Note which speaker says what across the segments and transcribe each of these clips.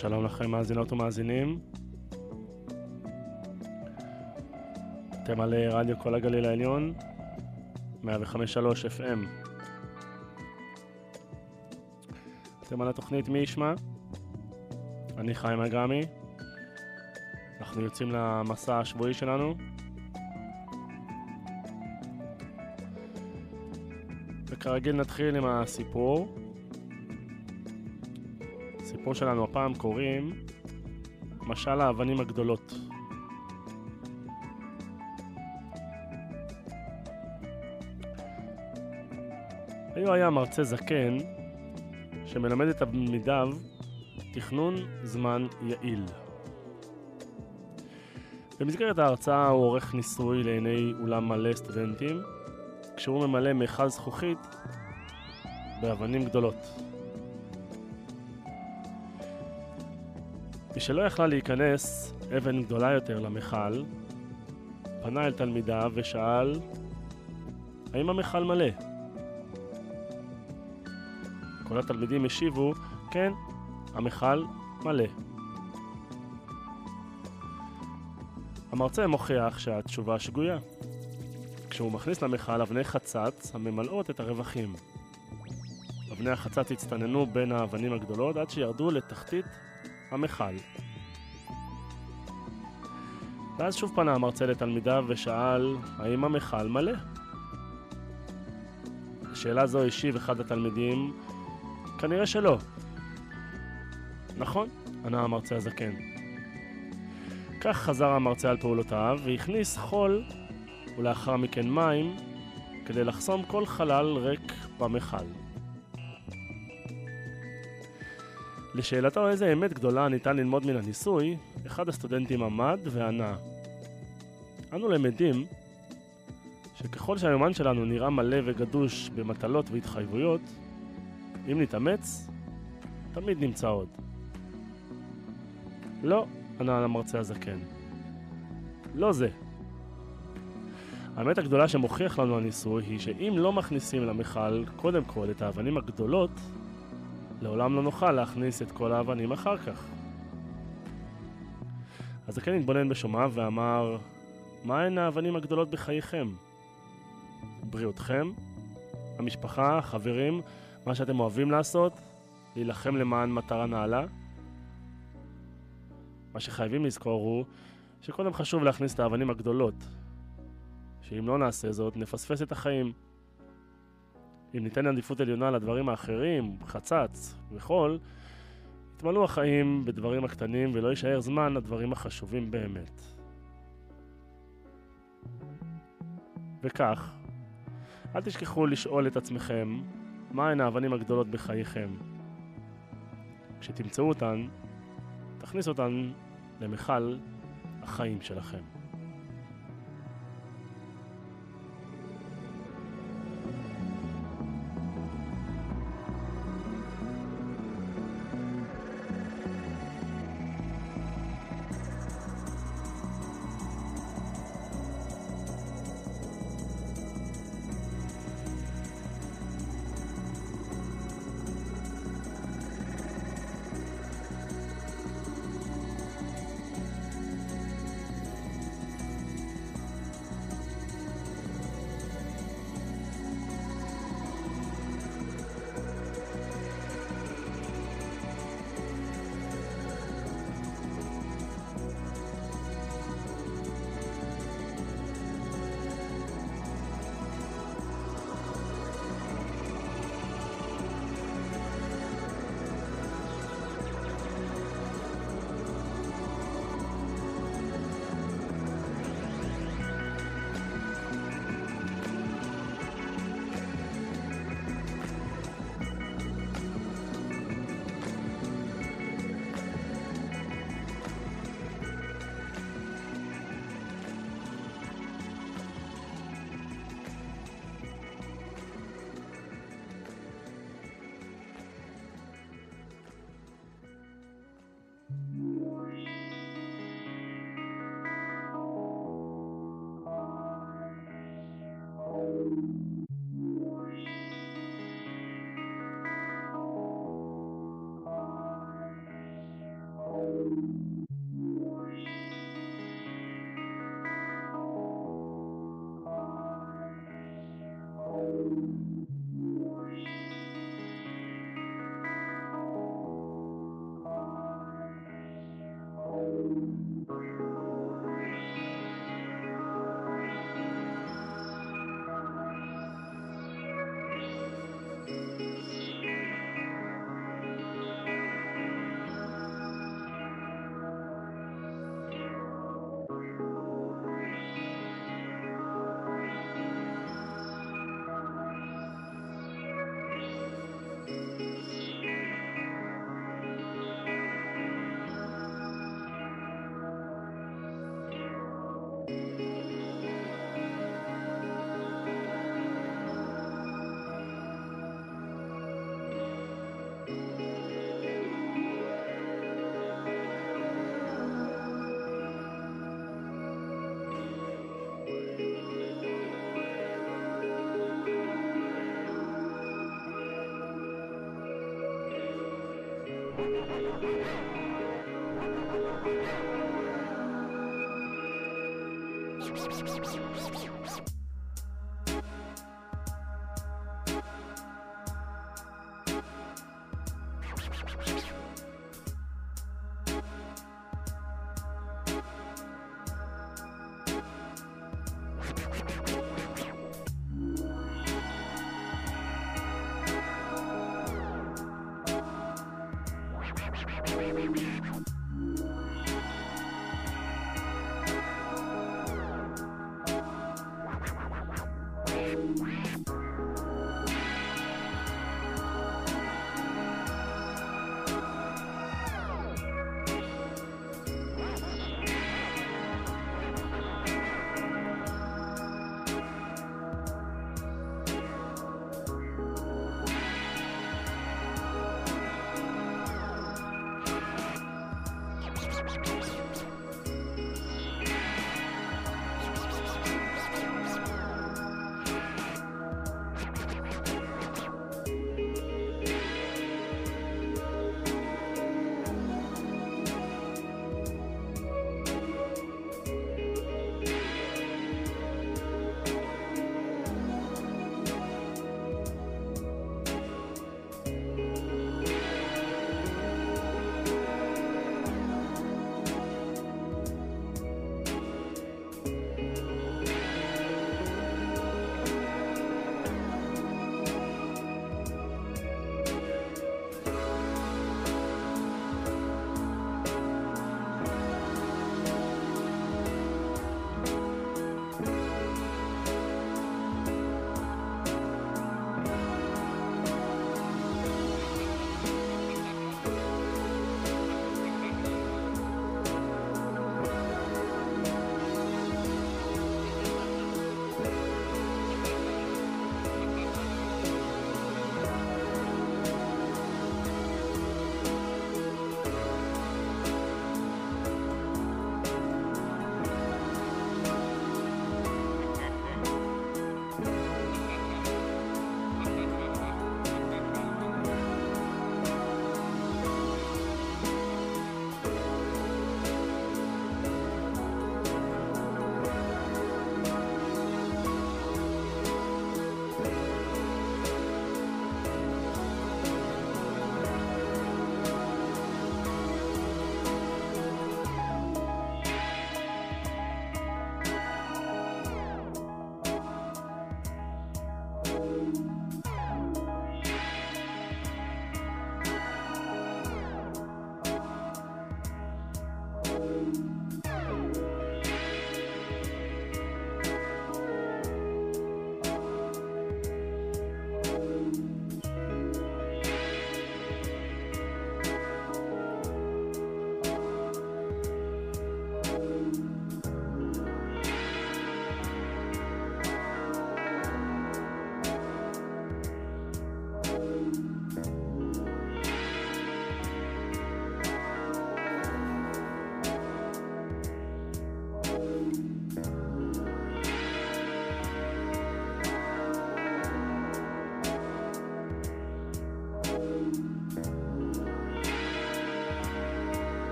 Speaker 1: שלום לכם מאזינות ומאזינים. אתם על רדיו כל הגליל העליון, 105.3 FM. אתם על התוכנית מי ישמע? אני חיים אגרמי. אנחנו יוצאים למסע השבועי שלנו. וכרגיל נתחיל עם הסיפור. הסיפור שלנו הפעם קוראים משל האבנים הגדולות. היו היה מרצה זקן שמלמד את תלמידיו תכנון זמן יעיל. במסגרת ההרצאה הוא עורך ניסוי לעיני אולם מלא סטודנטים, כשהוא ממלא מיכל זכוכית באבנים גדולות. משלא יכלה להיכנס אבן גדולה יותר למכל, פנה אל תלמידיו ושאל האם המכל מלא? כל התלמידים השיבו, כן, המכל מלא. המרצה מוכיח שהתשובה שגויה. כשהוא מכניס למכל אבני חצץ הממלאות את הרווחים. אבני החצץ הצטננו בין האבנים הגדולות עד שירדו לתחתית המכל. ואז שוב פנה המרצה לתלמידיו ושאל, האם המכל מלא? לשאלה זו השיב אחד התלמידים, כנראה שלא. נכון, ענה המרצה הזקן. כך חזר המרצה על פעולותיו והכניס חול ולאחר מכן מים כדי לחסום כל חלל ריק במכל. לשאלתו איזה אמת גדולה ניתן ללמוד מן הניסוי, אחד הסטודנטים עמד וענה אנו למדים שככל שהיומן שלנו נראה מלא וגדוש במטלות והתחייבויות, אם נתאמץ, תמיד נמצא עוד. לא, ענה המרצה הזקן. לא זה. האמת הגדולה שמוכיח לנו הניסוי היא שאם לא מכניסים למכל קודם כל את האבנים הגדולות, לעולם לא נוכל להכניס את כל האבנים אחר כך. הזקן התבונן בשומעיו ואמר, מהן האבנים הגדולות בחייכם? בריאותכם? המשפחה? החברים? מה שאתם אוהבים לעשות? להילחם למען מטרה נעלה? מה שחייבים לזכור הוא שקודם חשוב להכניס את האבנים הגדולות, שאם לא נעשה זאת, נפספס את החיים. אם ניתן עדיפות עליונה לדברים האחרים, חצץ וחול, יתמלאו החיים בדברים הקטנים ולא יישאר זמן לדברים החשובים באמת. וכך, אל תשכחו לשאול את עצמכם מהן האבנים הגדולות בחייכם. כשתמצאו אותן, תכניס אותן למכל החיים שלכם.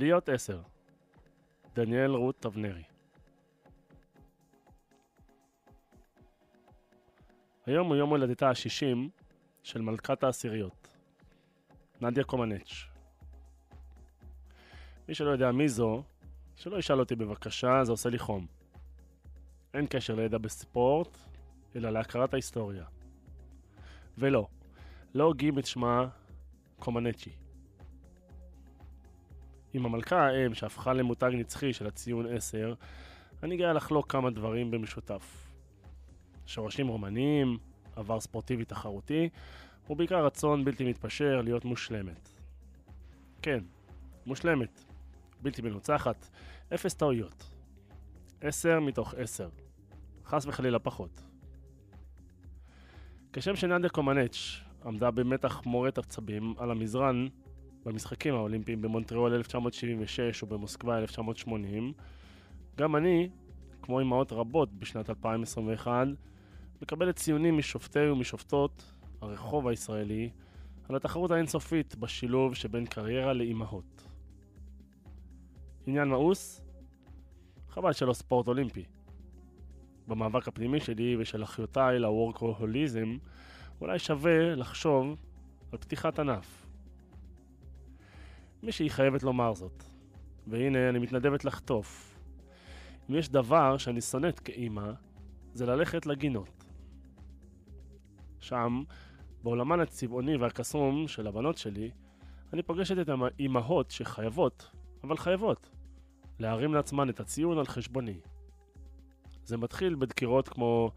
Speaker 1: להיות עשר. דניאל רות אבנרי. היום הוא יום הולדתה ה-60 של מלכת העשיריות, נדיה קומנץ'. מי שלא יודע מי זו, שלא ישאל אותי בבקשה, זה עושה לי חום. אין קשר לידע בספורט, אלא להכרת ההיסטוריה. ולא, לא הוגים את שמה קומנצ'י. עם המלכה האם שהפכה למותג נצחי של הציון 10, אני גאה לחלוק כמה דברים במשותף. שורשים רומניים, עבר ספורטיבי תחרותי, ובעיקר רצון בלתי מתפשר להיות מושלמת. כן, מושלמת, בלתי מנוצחת, אפס טעויות. עשר מתוך עשר. חס וחלילה פחות. כשם שנדיה קומנץ' עמדה במתח מורת עצבים על המזרן במשחקים האולימפיים במונטריאול 1976 ובמוסקבה 1980, גם אני, כמו אמהות רבות בשנת 2021, מקבלת ציונים משופטי ומשופטות הרחוב הישראלי על התחרות האינסופית בשילוב שבין קריירה לאימהות. עניין מאוס? חבל שלא ספורט אולימפי. במאבק הפנימי שלי ושל אחיותיי לוורקוהוליזם, אולי שווה לחשוב על פתיחת ענף. מישהי חייבת לומר זאת, והנה אני מתנדבת לחטוף. אם יש דבר שאני שונאת כאימא, זה ללכת לגינות. שם, בעולמן הצבעוני והקסום של הבנות שלי, אני פוגשת את האימהות שחייבות, אבל חייבות, להרים לעצמן את הציון על חשבוני. זה מתחיל בדקירות כמו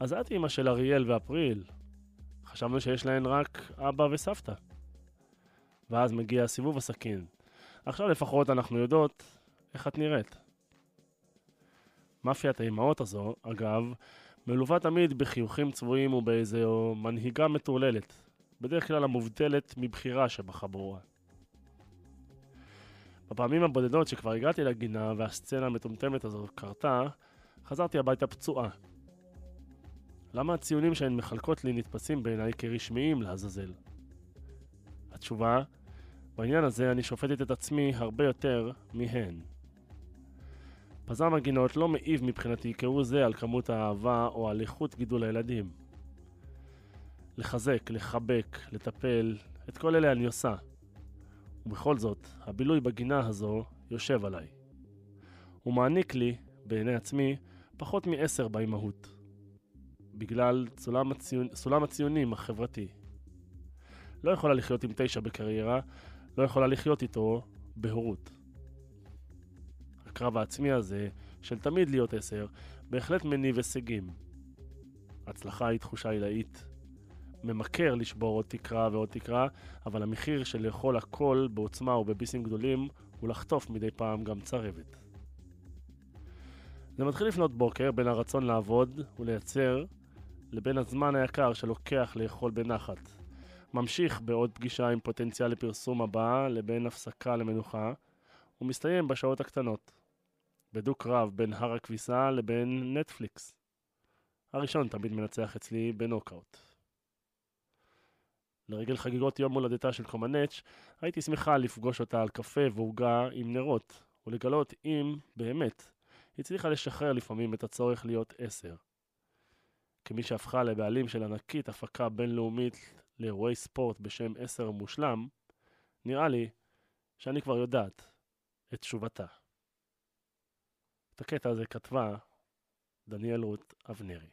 Speaker 1: אז את אימא של אריאל ואפריל. חשבנו שיש להן רק אבא וסבתא. ואז מגיע סיבוב הסכין. עכשיו לפחות אנחנו יודעות איך את נראית. מאפיית האימהות הזו, אגב, מלווה תמיד בחיוכים צבועים ובאיזו מנהיגה מטורללת, בדרך כלל המובטלת מבחירה שבחבורה. בפעמים הבודדות שכבר הגעתי לגינה והסצנה המטומטמת הזו קרתה, חזרתי הביתה פצועה. למה הציונים שהן מחלקות לי נתפסים בעיניי כרשמיים לעזאזל? התשובה, בעניין הזה אני שופטת את עצמי הרבה יותר מהן. פזם הגינות לא מעיב מבחינתי כהוא זה על כמות האהבה או על איכות גידול הילדים. לחזק, לחבק, לטפל, את כל אלה אני עושה. ובכל זאת, הבילוי בגינה הזו יושב עליי. הוא מעניק לי, בעיני עצמי, פחות מעשר באימהות. בגלל סולם, הציונ... סולם הציונים החברתי. לא יכולה לחיות עם תשע בקריירה, לא יכולה לחיות איתו בהורות. הקרב העצמי הזה, של תמיד להיות עשר, בהחלט מניב הישגים. הצלחה היא תחושה עילאית. ממכר לשבור עוד תקרה ועוד תקרה, אבל המחיר של לאכול הכל בעוצמה ובביסים גדולים הוא לחטוף מדי פעם גם צרבת. זה מתחיל לפנות בוקר בין הרצון לעבוד ולייצר לבין הזמן היקר שלוקח לאכול בנחת. ממשיך בעוד פגישה עם פוטנציאל לפרסום הבא לבין הפסקה למנוחה, ומסתיים בשעות הקטנות. בדו-קרב בין הר הכביסה לבין נטפליקס. הראשון תמיד מנצח אצלי בנוקאוט. לרגל חגיגות יום הולדתה של קומנץ', הייתי שמחה לפגוש אותה על קפה ועוגה עם נרות, ולגלות אם, באמת, הצליחה לשחרר לפעמים את הצורך להיות עשר. כמי שהפכה לבעלים של ענקית הפקה בינלאומית לאירועי ספורט בשם עשר מושלם, נראה לי שאני כבר יודעת את תשובתה. את הקטע הזה כתבה דניאל רות אבנרי.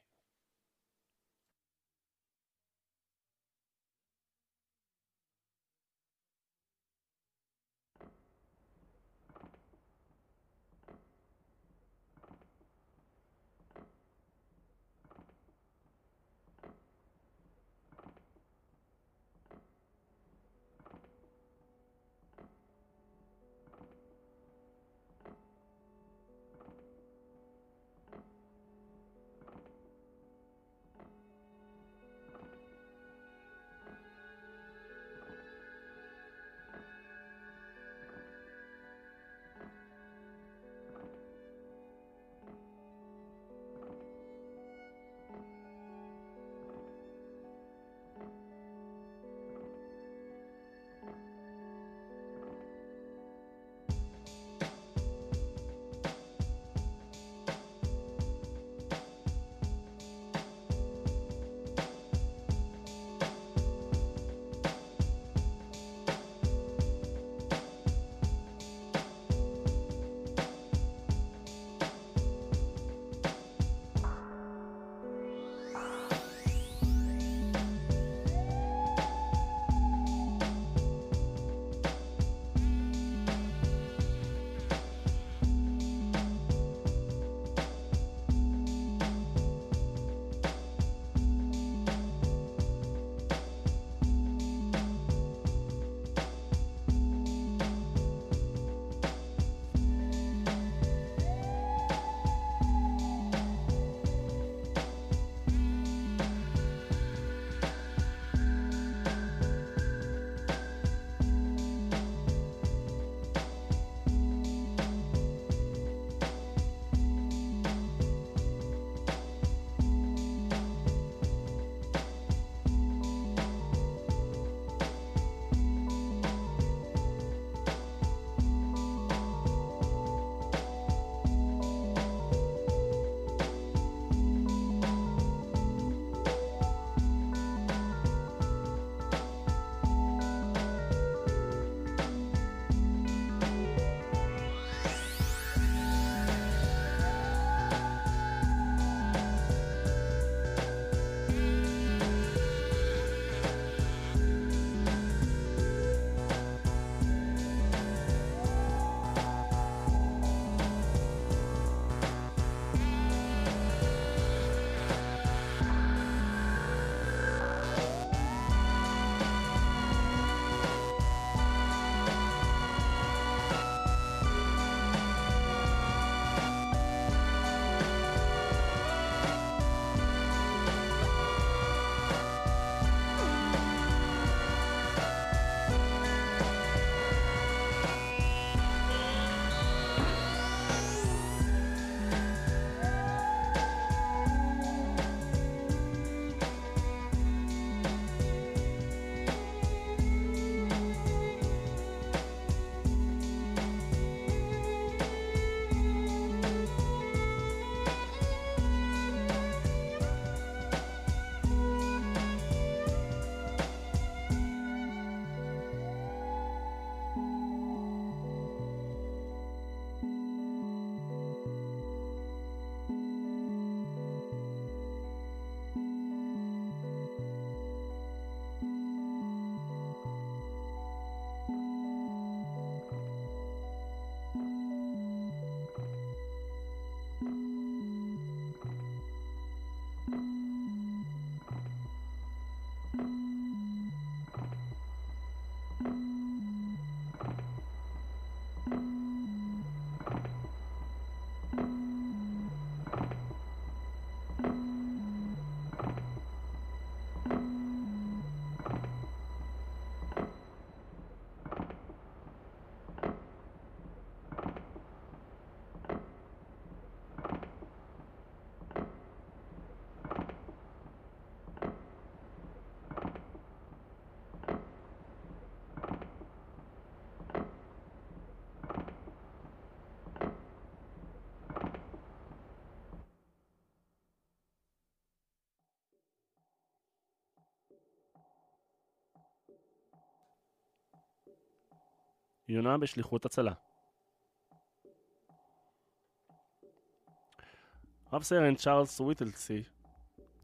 Speaker 1: יונה בשליחות הצלה. רב סרן צ'ארלס וויטלסי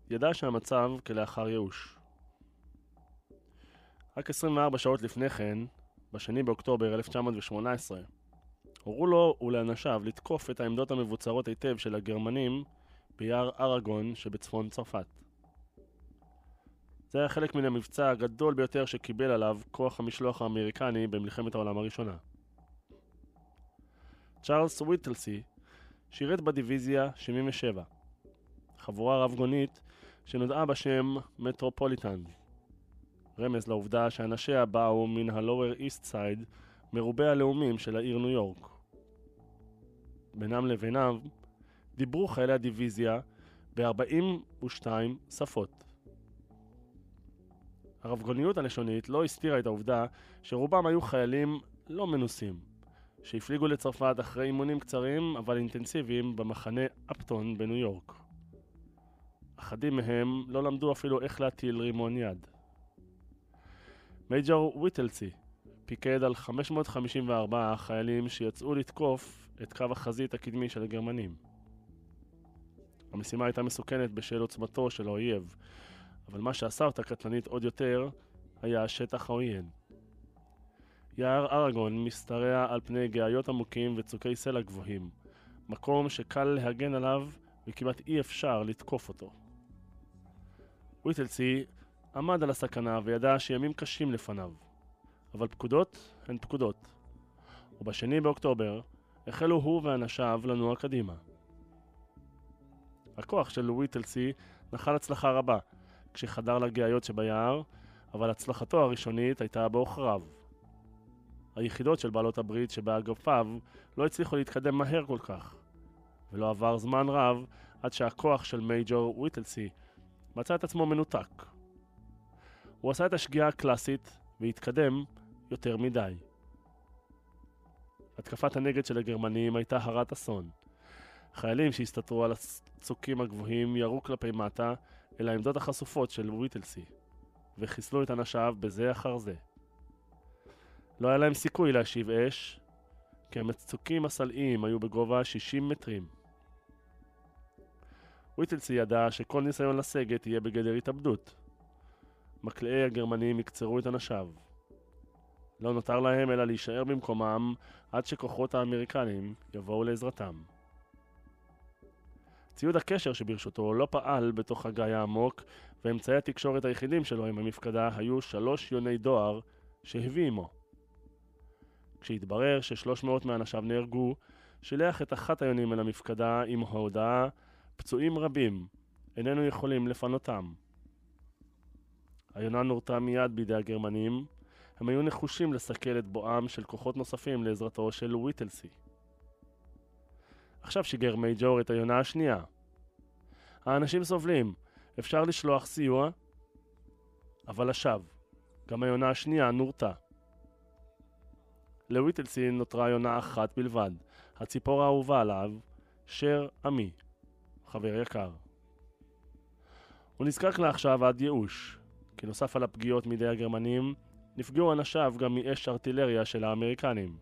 Speaker 1: ידע שהמצב כלאחר ייאוש. רק 24 שעות לפני כן, ב-2 באוקטובר 1918, הורו לו ולאנשיו לתקוף את העמדות המבוצרות היטב של הגרמנים ביער אראגון שבצפון צרפת. זה היה חלק מן המבצע הגדול ביותר שקיבל עליו כוח המשלוח האמריקני במלחמת העולם הראשונה. צ'ארלס וויטלסי שירת בדיוויזיה 77, חבורה רב-גונית שנודעה בשם מטרופוליטן, רמז לעובדה שאנשיה באו מן ה-Lower East Side, מרובי הלאומים של העיר ניו יורק. בינם לבינם דיברו חיילי הדיוויזיה ב-42 שפות. הרבגוניות הלשונית לא הסתירה את העובדה שרובם היו חיילים לא מנוסים, שהפליגו לצרפת אחרי אימונים קצרים אבל אינטנסיביים במחנה אפטון בניו יורק. אחדים מהם לא למדו אפילו איך להטיל רימון יד. מייג'ור ויטלסי פיקד על 554 חיילים שיצאו לתקוף את קו החזית הקדמי של הגרמנים. המשימה הייתה מסוכנת בשל עוצמתו של האויב, אבל מה שעשה אותה קטלנית עוד יותר היה שטח העוין. יער אראגון משתרע על פני גאיות עמוקים וצוקי סלע גבוהים, מקום שקל להגן עליו וכמעט אי אפשר לתקוף אותו. ויטלסי עמד על הסכנה וידע שימים קשים לפניו, אבל פקודות הן פקודות, ובשני באוקטובר החלו הוא ואנשיו לנוע קדימה. הכוח של ויטלסי נחל הצלחה רבה, כשחדר לגאיות שביער, אבל הצלחתו הראשונית הייתה בעוכריו. היחידות של בעלות הברית שבאגפיו לא הצליחו להתקדם מהר כל כך, ולא עבר זמן רב עד שהכוח של מייג'ור ויטלסי מצא את עצמו מנותק. הוא עשה את השגיאה הקלאסית והתקדם יותר מדי. התקפת הנגד של הגרמנים הייתה הרת אסון. חיילים שהסתתרו על הצוקים הגבוהים ירו כלפי מטה אל העמדות החשופות של ויטלסי, וחיסלו את אנשיו בזה אחר זה. לא היה להם סיכוי להשיב אש, כי המצוקים הסלעיים היו בגובה 60 מטרים. ויטלסי ידע שכל ניסיון לסגת יהיה בגדר התאבדות. מקלעי הגרמנים יקצרו את אנשיו. לא נותר להם אלא להישאר במקומם עד שכוחות האמריקנים יבואו לעזרתם. ציוד הקשר שברשותו לא פעל בתוך הגיא העמוק, ואמצעי התקשורת היחידים שלו עם המפקדה היו שלוש יוני דואר שהביא עמו. כשהתברר ששלוש מאות מאנשיו נהרגו, שילח את אחת היונים אל המפקדה עם ההודעה פצועים רבים, איננו יכולים לפנותם. היונה נורתה מיד בידי הגרמנים, הם היו נחושים לסכל את בואם של כוחות נוספים לעזרתו של ויטלסי. עכשיו שיגר מייג'ור את היונה השנייה. האנשים סובלים, אפשר לשלוח סיוע, אבל לשווא. גם היונה השנייה נורתה. לוויטלסין נותרה יונה אחת בלבד, הציפור האהובה עליו, שר עמי, חבר יקר. הוא נזקק לה עכשיו עד ייאוש, כי נוסף על הפגיעות מידי הגרמנים, נפגעו אנשיו גם מאש ארטילריה של האמריקנים.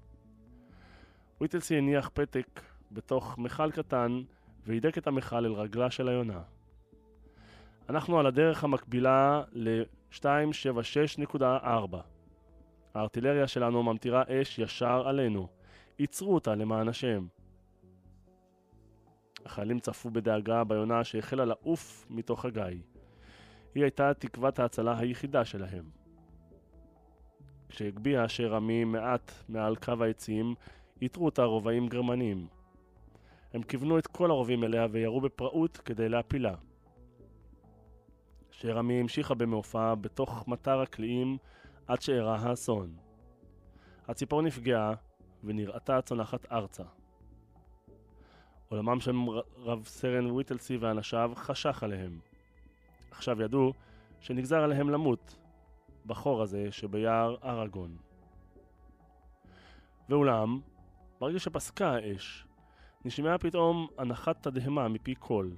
Speaker 1: ויטלסי הניח פתק בתוך מכל קטן והידק את המכל אל רגלה של היונה. אנחנו על הדרך המקבילה ל-276.4. הארטילריה שלנו ממטירה אש ישר עלינו. ייצרו אותה למען השם. החיילים צפו בדאגה ביונה שהחלה לעוף מתוך הגיא. היא הייתה תקוות ההצלה היחידה שלהם. כשהגביה אשר עמי מעט מעל קו העצים, איתרו אותה רובעים גרמנים. הם כיוונו את כל הרובים אליה וירו בפראות כדי להפילה. שרמי המשיכה במעופה בתוך מטר הקליעים עד שאירע האסון. הציפור נפגעה ונראתה צונחת ארצה. עולמם של רב סרן ויטלסי ואנשיו חשך עליהם. עכשיו ידעו שנגזר עליהם למות בחור הזה שביער אראגון. ואולם, ברגע שפסקה האש, נשמעה פתאום הנחת תדהמה מפי כל.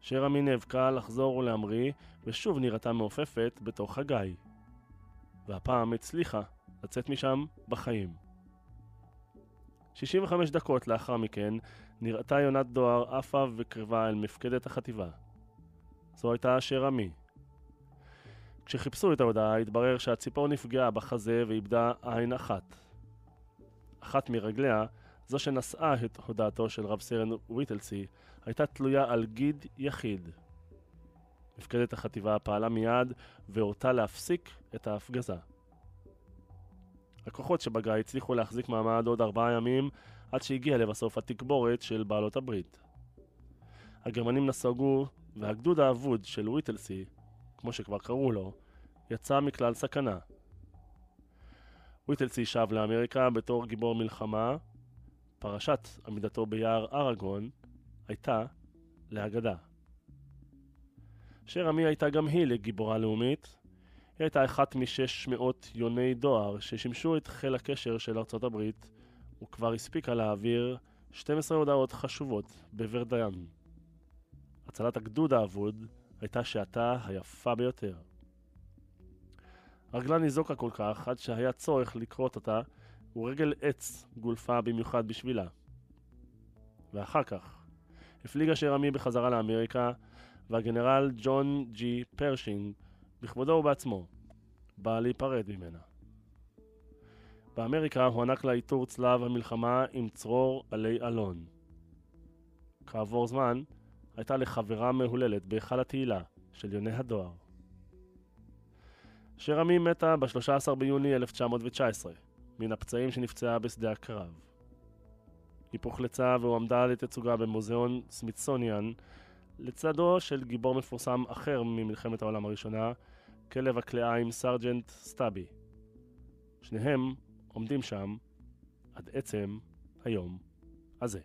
Speaker 1: שרמי נאבקה לחזור ולהמריא, ושוב נראתה מעופפת בתוך הגיא. והפעם הצליחה לצאת משם בחיים. 65 דקות לאחר מכן נראתה יונת דואר עפה וקרבה אל מפקדת החטיבה. זו הייתה אשר עמי. כשחיפשו את ההודעה התברר שהציפור נפגעה בחזה ואיבדה עין אחת. אחת מרגליה, זו שנשאה את הודעתו של רב סרן ויטלסי, הייתה תלויה על גיד יחיד. מפקדת החטיבה פעלה מיד והורתה להפסיק את ההפגזה. הכוחות שבגיא הצליחו להחזיק מעמד עוד ארבעה ימים עד שהגיעה לבסוף התגבורת של בעלות הברית. הגרמנים נסוגו והגדוד האבוד של ויטלסי, כמו שכבר קראו לו, יצא מכלל סכנה. ויטלסי שב לאמריקה בתור גיבור מלחמה, פרשת עמידתו ביער אראגון הייתה לאגדה. שרמי הייתה גם היא לגיבורה לאומית, היא הייתה אחת משש מאות יוני דואר ששימשו את חיל הקשר של ארצות הברית וכבר הספיקה להעביר 12 הודעות חשובות בוורדיאן. הצלת הגדוד האבוד הייתה שעתה היפה ביותר. רגלה ניזוקה כל כך עד שהיה צורך לכרות אותה ורגל עץ גולפה במיוחד בשבילה. ואחר כך הפליגה שרמי בחזרה לאמריקה והגנרל ג'ון ג'י פרשינג בכבודו ובעצמו, בא להיפרד ממנה. באמריקה הוענק לה עיטור צלב המלחמה עם צרור עלי אלון. כעבור זמן, הייתה לחברה מהוללת בהיכל התהילה של יוני הדואר. שרמי מתה ב-13 ביוני 1919, מן הפצעים שנפצעה בשדה הקרב. היא פוחלצה והועמדה לתצוגה במוזיאון סמיתסוניאן לצדו של גיבור מפורסם אחר ממלחמת העולם הראשונה, כלב הכלאיים סרג'נט סטאבי. שניהם עומדים שם עד עצם היום הזה.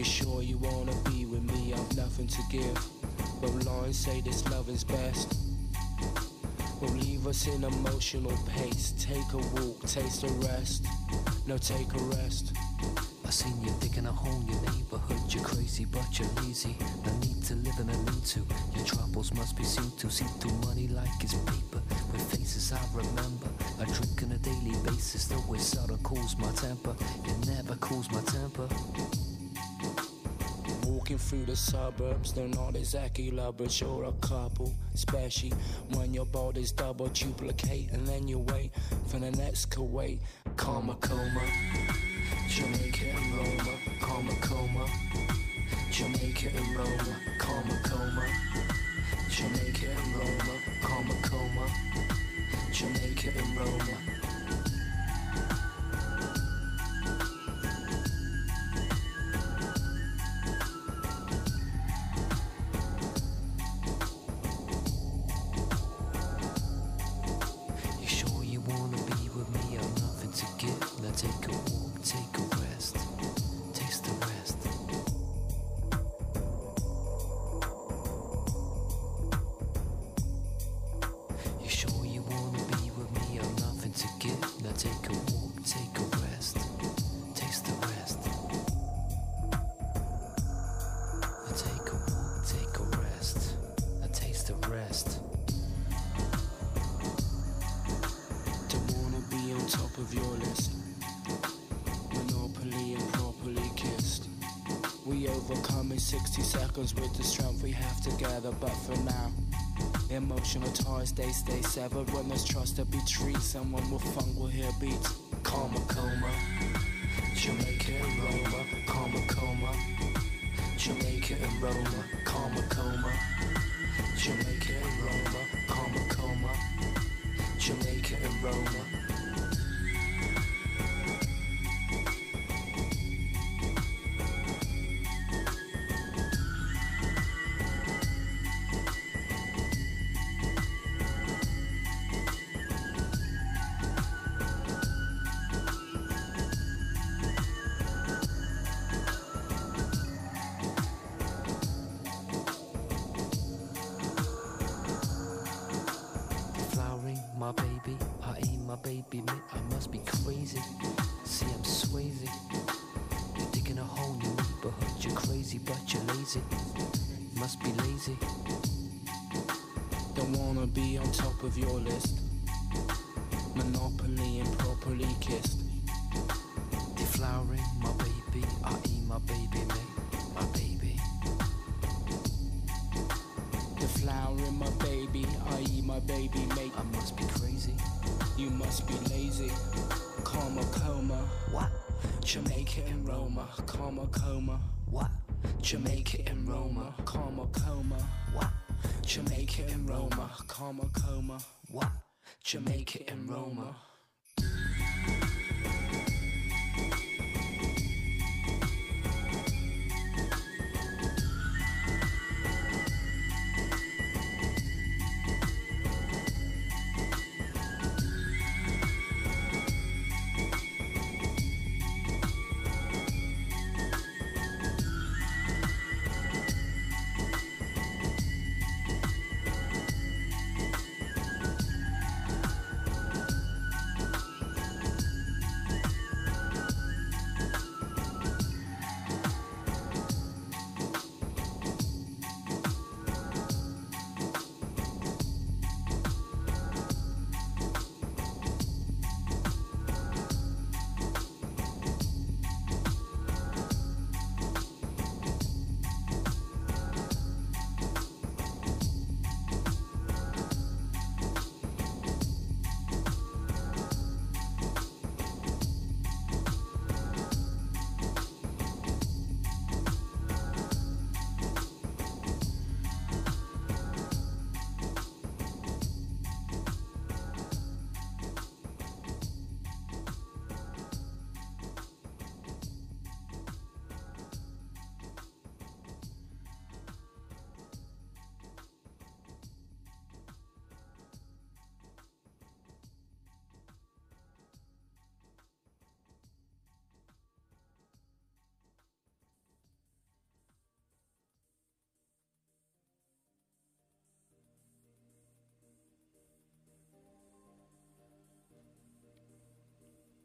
Speaker 2: You sure you wanna be with me? I've nothing to give. But lines say this love is best. Will leave us in emotional pace. Take a walk, taste a rest. No, take a rest.
Speaker 3: I seen you digging a hole in your neighborhood. You're crazy, but you're lazy. No need to live in a lean to. Your troubles must be seen to. See through money like it's paper. With faces I remember. I drink on a daily basis. Though it seldom cools my temper. It never cools my temper.
Speaker 2: Walking through the suburbs, they're not exactly lovers, you're a couple. Especially when your body's double duplicate, and then you wait for the next Kuwait. Karma coma, Jamaica and Roma, karma coma, Jamaica and Roma, karma coma, Jamaica and Roma, karma coma, Jamaica and Roma. But for now, Emotional ties, they stay severed. When there's trust to be treated, someone will funk will hear beats. Karma coma, Jamaica and Roma. Karma coma, Jamaica and Roma. Karma coma, Jamaica and Roma. Karma coma, Jamaica and Roma.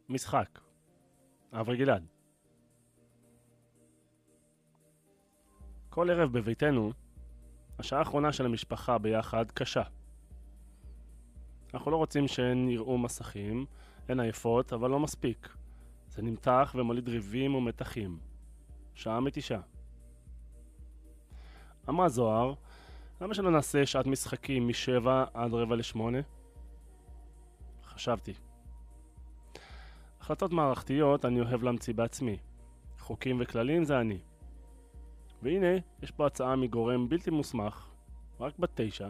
Speaker 1: משחק. אברי גלעד. כל ערב בביתנו, השעה האחרונה של המשפחה ביחד קשה. אנחנו לא רוצים שהן יראו מסכים, הן עייפות, אבל לא מספיק. זה נמתח ומוליד ריבים ומתחים. שעה מתישה. אמרה זוהר, למה שלא נעשה שעת משחקים משבע עד רבע לשמונה? חשבתי. החלטות מערכתיות אני אוהב להמציא בעצמי. חוקים וכללים זה אני. והנה, יש פה הצעה מגורם בלתי מוסמך, רק בת תשע,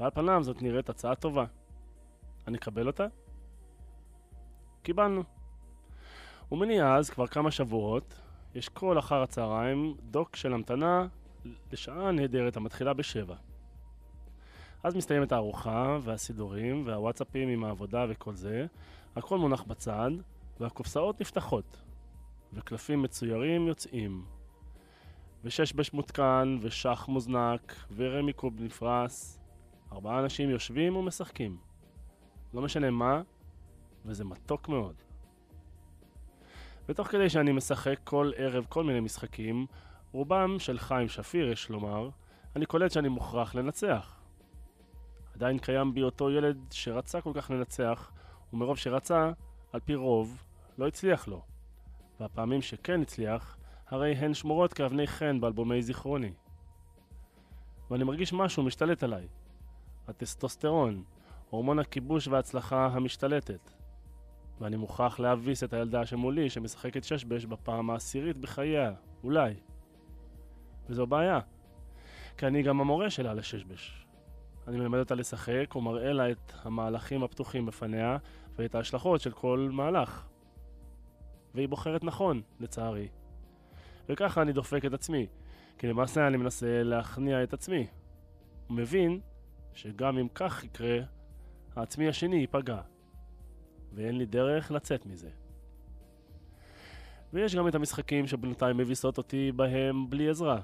Speaker 1: ועל פניו זאת נראית הצעה טובה. אני אקבל אותה? קיבלנו. ומאז, כבר כמה שבועות, יש כל אחר הצהריים דוק של המתנה לשעה נהדרת המתחילה בשבע. אז מסתיימת הארוחה, והסידורים, והוואטסאפים עם העבודה וכל זה, הכל מונח בצד, והקופסאות נפתחות, וקלפים מצוירים יוצאים. ושש מותקן, ושח מוזנק, ורמי קוב נפרס. ארבעה אנשים יושבים ומשחקים. לא משנה מה, וזה מתוק מאוד. ותוך כדי שאני משחק כל ערב כל מיני משחקים, רובם של חיים שפיר יש לומר, אני קולט שאני מוכרח לנצח. עדיין קיים בי אותו ילד שרצה כל כך לנצח, ומרוב שרצה, על פי רוב, לא הצליח לו. והפעמים שכן הצליח, הרי הן שמורות כאבני חן באלבומי זיכרוני. ואני מרגיש משהו משתלט עליי. הטסטוסטרון, הורמון הכיבוש וההצלחה המשתלטת. ואני מוכרח להביס את הילדה שמולי שמשחקת ששבש בפעם העשירית בחייה, אולי. וזו בעיה, כי אני גם המורה שלה לששבש. אני מלמד אותה לשחק ומראה לה את המהלכים הפתוחים בפניה ואת ההשלכות של כל מהלך. והיא בוחרת נכון, לצערי. וככה אני דופק את עצמי, כי למעשה אני מנסה להכניע את עצמי. ומבין שגם אם כך יקרה, העצמי השני ייפגע. ואין לי דרך לצאת מזה. ויש גם את המשחקים שבנותיי מביסות אותי בהם בלי עזרה.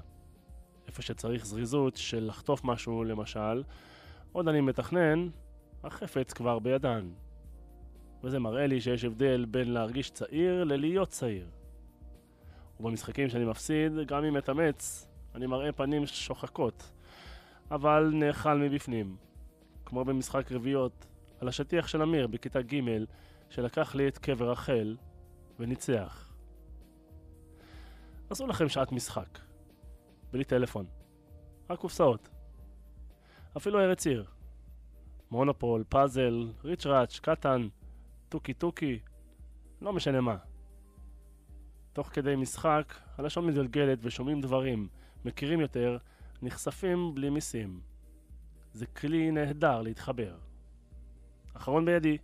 Speaker 1: איפה שצריך זריזות של לחטוף משהו למשל, עוד אני מתכנן, החפץ כבר בידן. וזה מראה לי שיש הבדל בין להרגיש צעיר ללהיות צעיר. ובמשחקים שאני מפסיד, גם אם מתאמץ, אני מראה פנים שוחקות, אבל נאכל מבפנים. כמו במשחק רביעיות, על השטיח של אמיר בכיתה ג' שלקח לי את קבר רחל וניצח. עשו לכם שעת משחק, בלי טלפון, רק קופסאות. אפילו ארץ עיר. מונופול, פאזל, ריצ'ראץ', קטן, טוקי טוקי, לא משנה מה. תוך כדי משחק, הלשון מתגלגלת ושומעים דברים, מכירים יותר, נחשפים בלי מיסים. זה כלי נהדר להתחבר. אחרון בידי.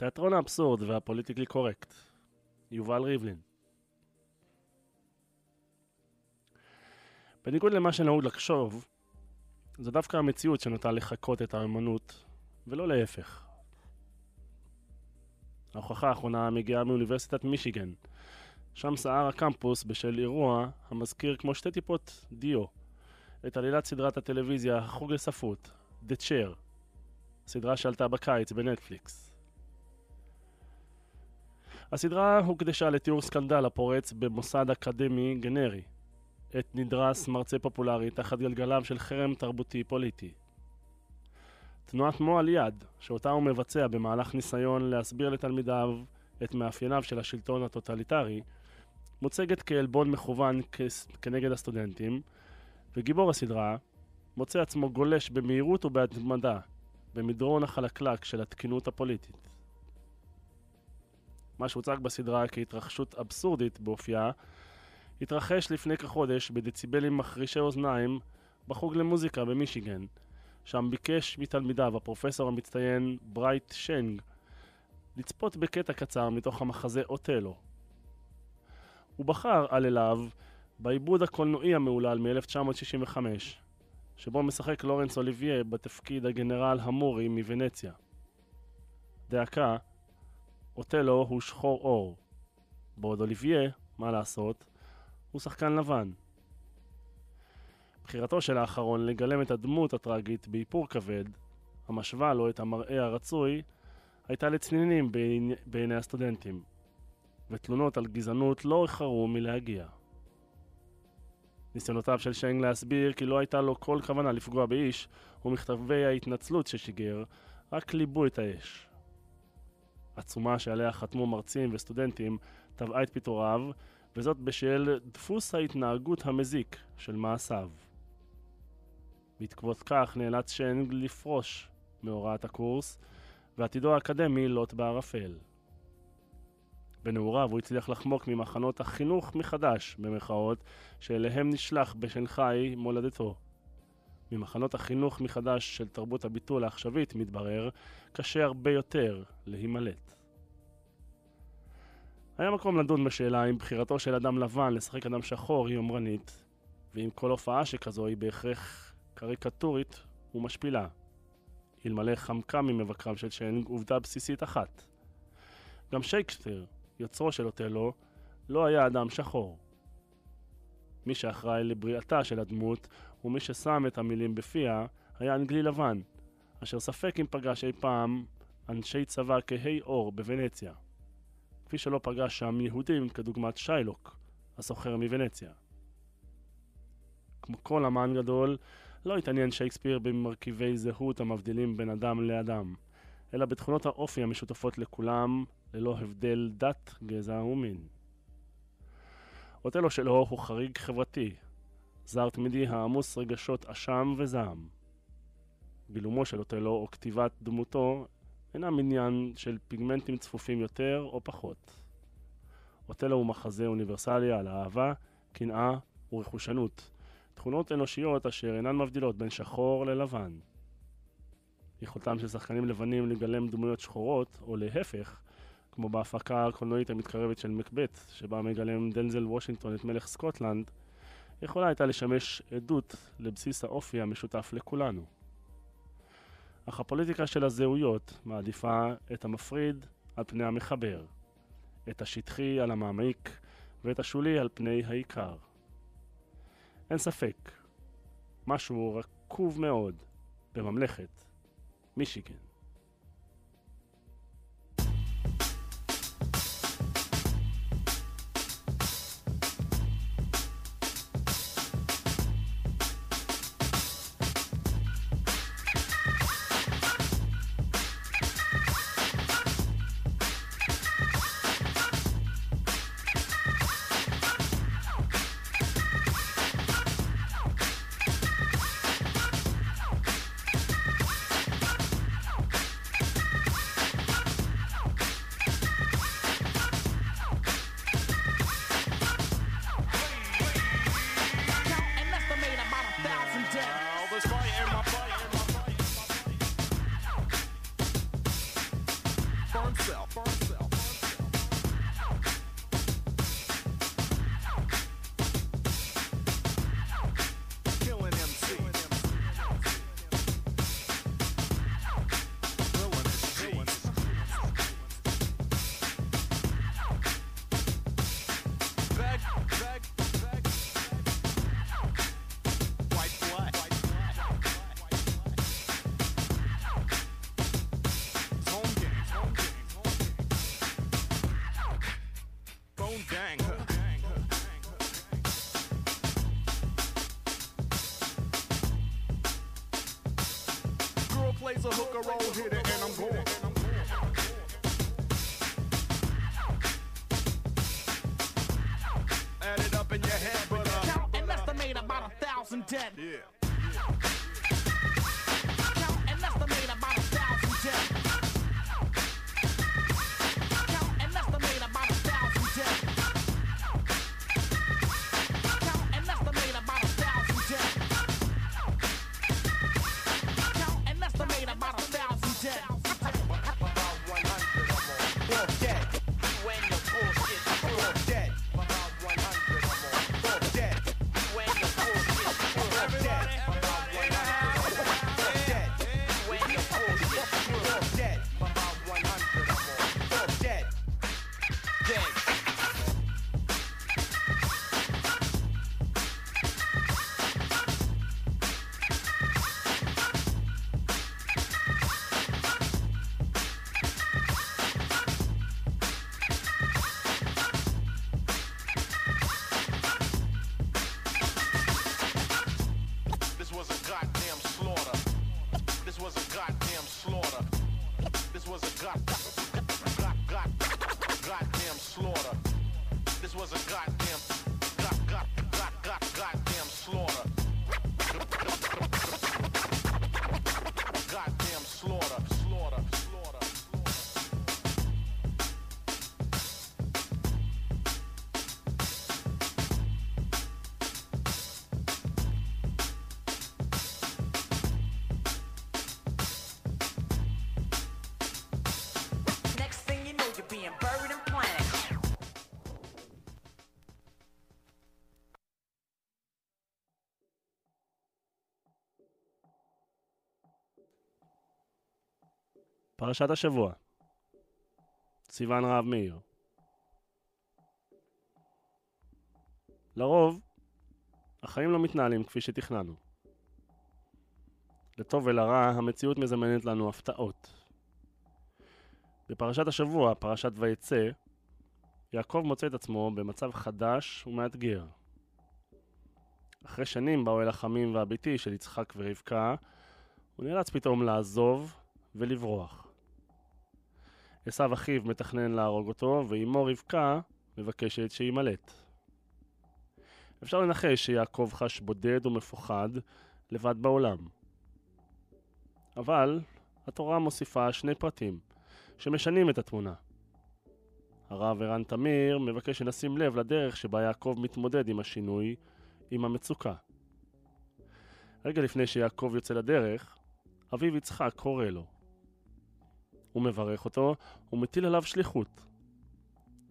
Speaker 1: תיאטרון האבסורד והפוליטיקלי קורקט. יובל ריבלין. בניגוד למה שנהוג לחשוב, זו דווקא המציאות שנוטה לחקות את האמנות, ולא להפך. ההוכחה האחרונה מגיעה מאוניברסיטת מישיגן. שם סער הקמפוס בשל אירוע המזכיר כמו שתי טיפות דיו את עלילת סדרת הטלוויזיה החוג לספרות, The Chair, סדרה שעלתה בקיץ בנטפליקס. הסדרה הוקדשה לתיאור סקנדל הפורץ במוסד אקדמי גנרי, עת נדרס מרצה פופולרי תחת גלגליו של חרם תרבותי פוליטי. תנועת מועל יד, שאותה הוא מבצע במהלך ניסיון להסביר לתלמידיו את מאפייניו של השלטון הטוטליטרי, מוצגת כעלבון מכוון כנגד הסטודנטים, וגיבור הסדרה מוצא עצמו גולש במהירות ובהתמדה במדרון החלקלק של התקינות הפוליטית. מה שהוצג בסדרה כהתרחשות אבסורדית באופייה, התרחש לפני כחודש בדציבלים מחרישי אוזניים בחוג למוזיקה במישיגן, שם ביקש מתלמידיו הפרופסור המצטיין ברייט שנג לצפות בקטע קצר מתוך המחזה אוטלו. הוא בחר על אליו בעיבוד הקולנועי המהולל מ-1965, שבו משחק לורנס אוליביה בתפקיד הגנרל המורי מוונציה. דאקה, אוטלו הוא שחור אור, בעוד אוליביה, מה לעשות, הוא שחקן לבן. בחירתו של האחרון לגלם את הדמות הטראגית באיפור כבד, המשווה לו את המראה הרצוי, הייתה לצנינים בעיני, בעיני הסטודנטים, ותלונות על גזענות לא איחרו מלהגיע. ניסיונותיו של שיינג להסביר כי לא הייתה לו כל כוונה לפגוע באיש, ומכתבי ההתנצלות ששיגר, רק ליבו את האש. עצומה שעליה חתמו מרצים וסטודנטים טבעה את פיטוריו, וזאת בשל דפוס ההתנהגות המזיק של מעשיו. בעקבות כך נאלץ שיינג לפרוש מהוראת הקורס, ועתידו האקדמי לוט בערפל. בנעוריו הוא הצליח לחמוק ממחנות החינוך מחדש, במרכאות, שאליהם נשלח בשנגחאי מולדתו. ממחנות החינוך מחדש של תרבות הביטול העכשווית, מתברר, קשה הרבה יותר להימלט. היה מקום לדון בשאלה אם בחירתו של אדם לבן לשחק אדם שחור היא יומרנית, ואם כל הופעה שכזו היא בהכרח קריקטורית ומשפילה. אלמלא חמקה ממבקריו של שיינג עובדה בסיסית אחת. גם שייקספיר, יוצרו של אוטלו, לא היה אדם שחור. מי שאחראי לבריאתה של הדמות ומי ששם את המילים בפיה היה אנגלי לבן, אשר ספק אם פגש אי פעם אנשי צבא כהי אור בוונציה. כפי שלא פגש שם יהודים כדוגמת שיילוק, הסוחר מוונציה. כמו כל אמן גדול, לא התעניין שייקספיר במרכיבי זהות המבדילים בין אדם לאדם, אלא בתכונות האופי המשותפות לכולם, ללא הבדל דת, גזע ומין. אוטלו שלו הוא חריג חברתי, זר תמידי העמוס רגשות אשם וזעם. גילומו של אוטלו או כתיבת דמותו אינם עניין של פיגמנטים צפופים יותר או פחות. אוטלו הוא מחזה אוניברסלי על אהבה, קנאה ורכושנות, תכונות אנושיות אשר אינן מבדילות בין שחור ללבן. יכולתם של שחקנים לבנים לגלם דמויות שחורות, או להפך, כמו בהפקה הקולנועית המתקרבת של מקבט, שבה מגלם דנזל וושינגטון את מלך סקוטלנד, יכולה הייתה לשמש עדות לבסיס האופי המשותף לכולנו. אך הפוליטיקה של הזהויות מעדיפה את המפריד על פני המחבר, את השטחי על המעמיק ואת השולי על פני העיקר. אין ספק, משהו רקוב מאוד בממלכת מישיגן.
Speaker 4: Plays a hooker roll, hit it, and I'm going. Add it up in your head, but uh,
Speaker 5: Count and estimate about a thousand dead.
Speaker 4: yeah.
Speaker 1: פרשת השבוע. סיוון רהב מאיר. לרוב, החיים לא מתנהלים כפי שתכננו. לטוב ולרע, המציאות מזמנת לנו הפתעות. בפרשת השבוע, פרשת ויצא, יעקב מוצא את עצמו במצב חדש ומאתגר. אחרי שנים באוהל החמים והביתי של יצחק ורבקה, הוא נאלץ פתאום לעזוב ולברוח. עשו אחיו מתכנן להרוג אותו, ואימו רבקה מבקשת שיימלט. אפשר לנחש שיעקב חש בודד ומפוחד לבד בעולם. אבל התורה מוסיפה שני פרטים שמשנים את התמונה. הרב ערן תמיר מבקש שנשים לב לדרך שבה יעקב מתמודד עם השינוי, עם המצוקה. רגע לפני שיעקב יוצא לדרך, אביו יצחק קורא לו. הוא מברך אותו ומטיל עליו שליחות.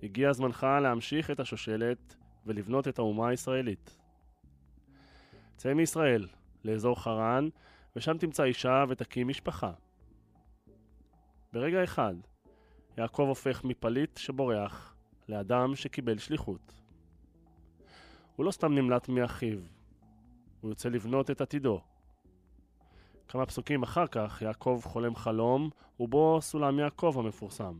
Speaker 1: הגיע זמנך להמשיך את השושלת ולבנות את האומה הישראלית. צא מישראל, לאזור חרן, ושם תמצא אישה ותקים משפחה. ברגע אחד, יעקב הופך מפליט שבורח לאדם שקיבל שליחות. הוא לא סתם נמלט מאחיו, הוא יוצא לבנות את עתידו. כמה פסוקים אחר כך, יעקב חולם חלום, ובו סולם יעקב המפורסם.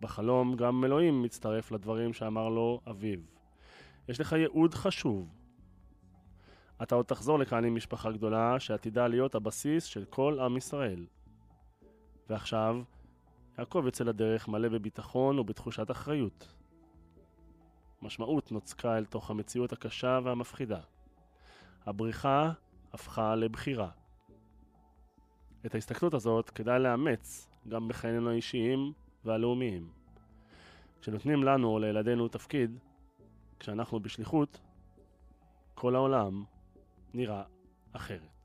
Speaker 1: בחלום גם אלוהים מצטרף לדברים שאמר לו אביו. יש לך ייעוד חשוב. אתה עוד תחזור לכאן עם משפחה גדולה שעתידה להיות הבסיס של כל עם ישראל. ועכשיו, יעקב יוצא לדרך מלא בביטחון ובתחושת אחריות. משמעות נוצקה אל תוך המציאות הקשה והמפחידה. הבריחה הפכה לבחירה. את ההסתכלות הזאת כדאי לאמץ גם בחיינו האישיים והלאומיים. כשנותנים לנו או לילדינו תפקיד, כשאנחנו בשליחות, כל העולם נראה אחרת.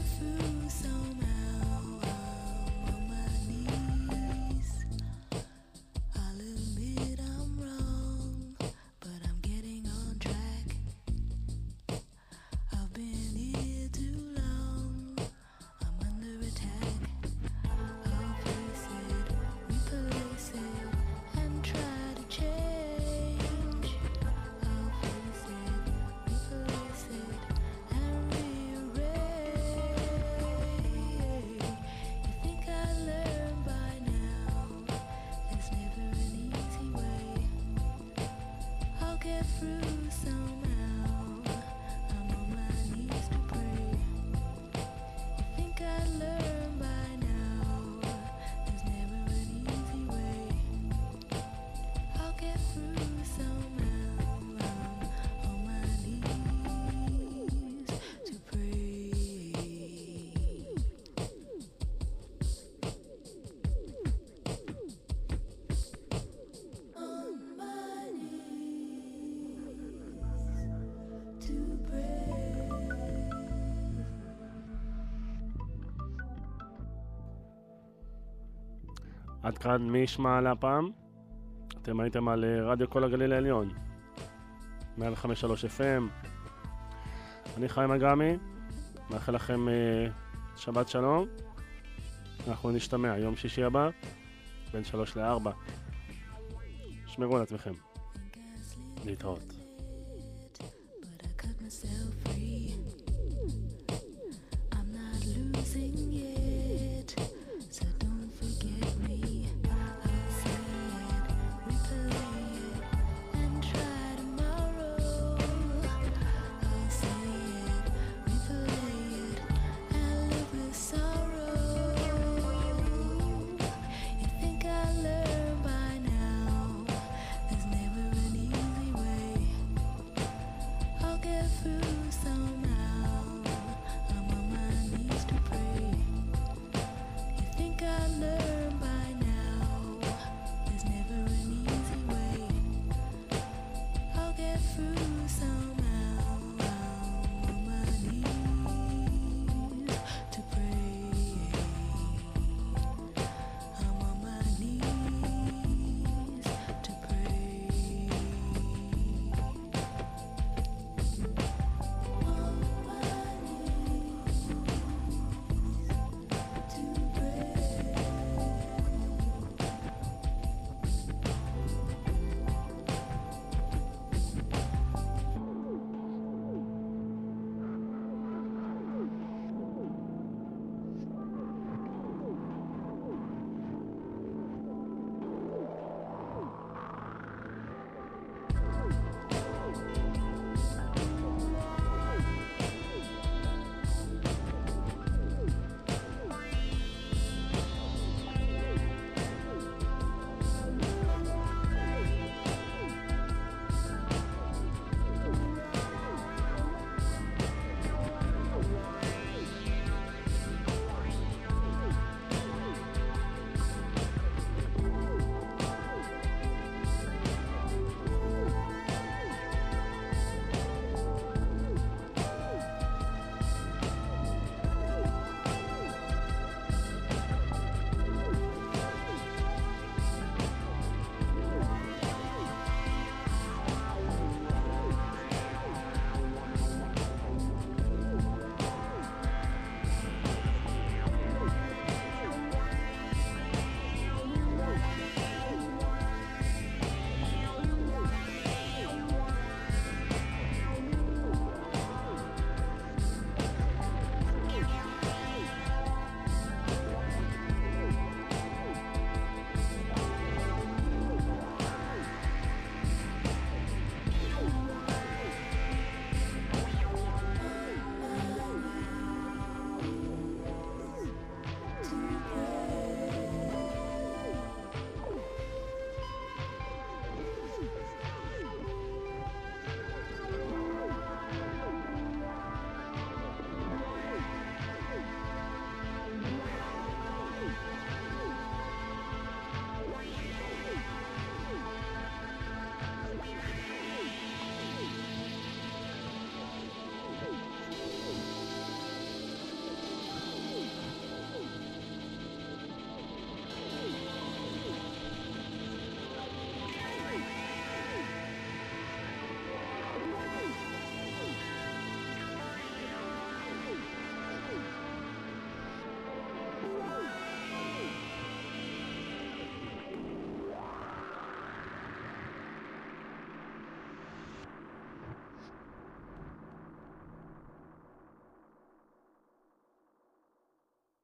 Speaker 6: food.
Speaker 1: עד כאן מי ישמע להפעם? אתם הייתם על אה, רדיו כל הגליל העליון, 105.3 FM. אני חיים אגמי, מאחל לכם אה, שבת שלום. אנחנו נשתמע יום שישי הבא, בין 3 ל-4. שמרו על עצמכם. להתראות.